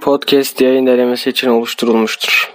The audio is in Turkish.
podcast yayın denemesi için oluşturulmuştur.